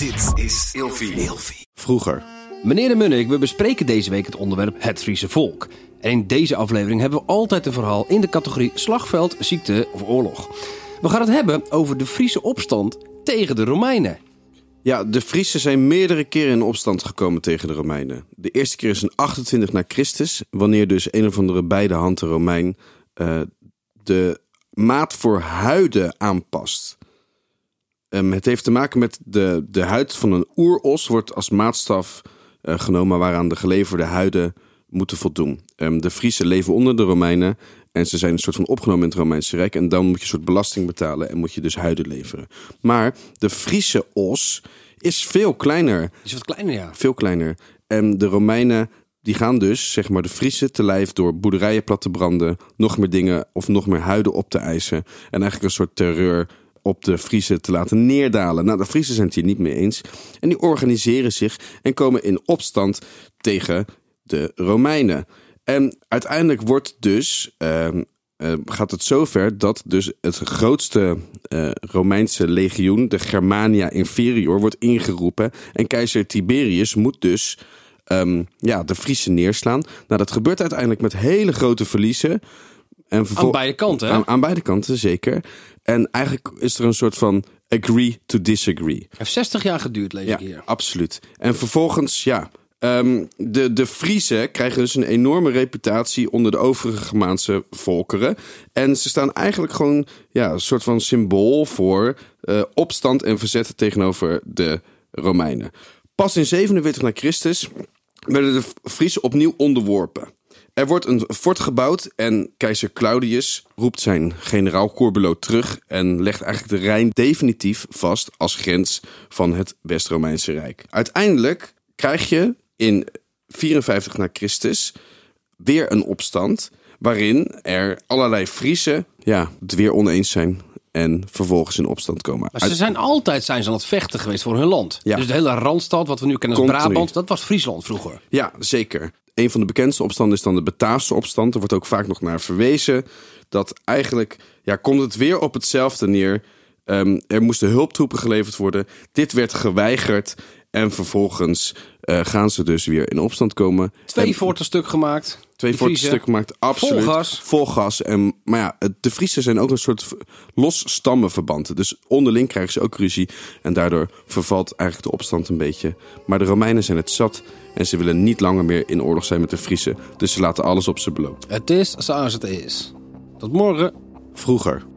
Dit is Ilfie. Vroeger. Meneer de Munnik, we bespreken deze week het onderwerp het Friese volk. En in deze aflevering hebben we altijd een verhaal in de categorie slagveld, ziekte of oorlog. We gaan het hebben over de Friese opstand tegen de Romeinen. Ja, de Friesen zijn meerdere keren in opstand gekomen tegen de Romeinen. De eerste keer is in 28 na Christus, wanneer dus een of andere beide handen Romein eh, de maat voor huiden aanpast. Um, het heeft te maken met de, de huid van een oeros wordt als maatstaf uh, genomen waaraan de geleverde huiden moeten voldoen. Um, de Friesen leven onder de Romeinen en ze zijn een soort van opgenomen in het Romeinse Rijk. En dan moet je een soort belasting betalen en moet je dus huiden leveren. Maar de Friese os is veel kleiner. Is wat kleiner, ja. Veel kleiner. En de Romeinen die gaan dus, zeg maar, de Friese te lijf door boerderijen plat te branden, nog meer dingen of nog meer huiden op te eisen. En eigenlijk een soort terreur op de Friese te laten neerdalen. Nou, de Friesen zijn het hier niet mee eens. En die organiseren zich en komen in opstand tegen de Romeinen. En uiteindelijk wordt dus, uh, uh, gaat het zover dat dus het grootste uh, Romeinse legioen, de Germania Inferior, wordt ingeroepen. En keizer Tiberius moet dus um, ja, de Friese neerslaan. Nou, dat gebeurt uiteindelijk met hele grote verliezen. En aan beide kanten, hè? Aan, aan, beide kanten, zeker. En eigenlijk is er een soort van agree to disagree. Het heeft 60 jaar geduurd, lees ja, ik hier. absoluut. En vervolgens, ja... Um, de, de Friesen krijgen dus een enorme reputatie onder de overige Germaanse volkeren. En ze staan eigenlijk gewoon ja, een soort van symbool voor uh, opstand en verzet tegenover de Romeinen. Pas in 47 na Christus werden de Friesen opnieuw onderworpen. Er wordt een fort gebouwd en keizer Claudius roept zijn generaal Corbulo terug en legt eigenlijk de Rijn definitief vast als grens van het West-Romeinse Rijk. Uiteindelijk krijg je in 54 na Christus weer een opstand waarin er allerlei Friesen ja, het weer oneens zijn en vervolgens in opstand komen. Maar ze zijn altijd zijn ze aan het vechten geweest voor hun land. Ja. Dus de hele Randstad, wat we nu kennen als Continu. Brabant, dat was Friesland vroeger. Ja, zeker. Een van de bekendste opstanden is dan de Bataafse opstand. Er wordt ook vaak nog naar verwezen. Dat eigenlijk ja, komt het weer op hetzelfde neer. Um, er moesten hulptroepen geleverd worden. Dit werd geweigerd. En vervolgens uh, gaan ze dus weer in opstand komen. Twee en, forten stuk gemaakt. Twee forten stuk gemaakt, absoluut. Vol gas. Vol gas. En, maar ja, de Friesen zijn ook een soort los stammenverband. Dus onderling krijgen ze ook ruzie. En daardoor vervalt eigenlijk de opstand een beetje. Maar de Romeinen zijn het zat. En ze willen niet langer meer in oorlog zijn met de Friesen. Dus ze laten alles op ze belopen. Het is zoals het is. Tot morgen. Vroeger.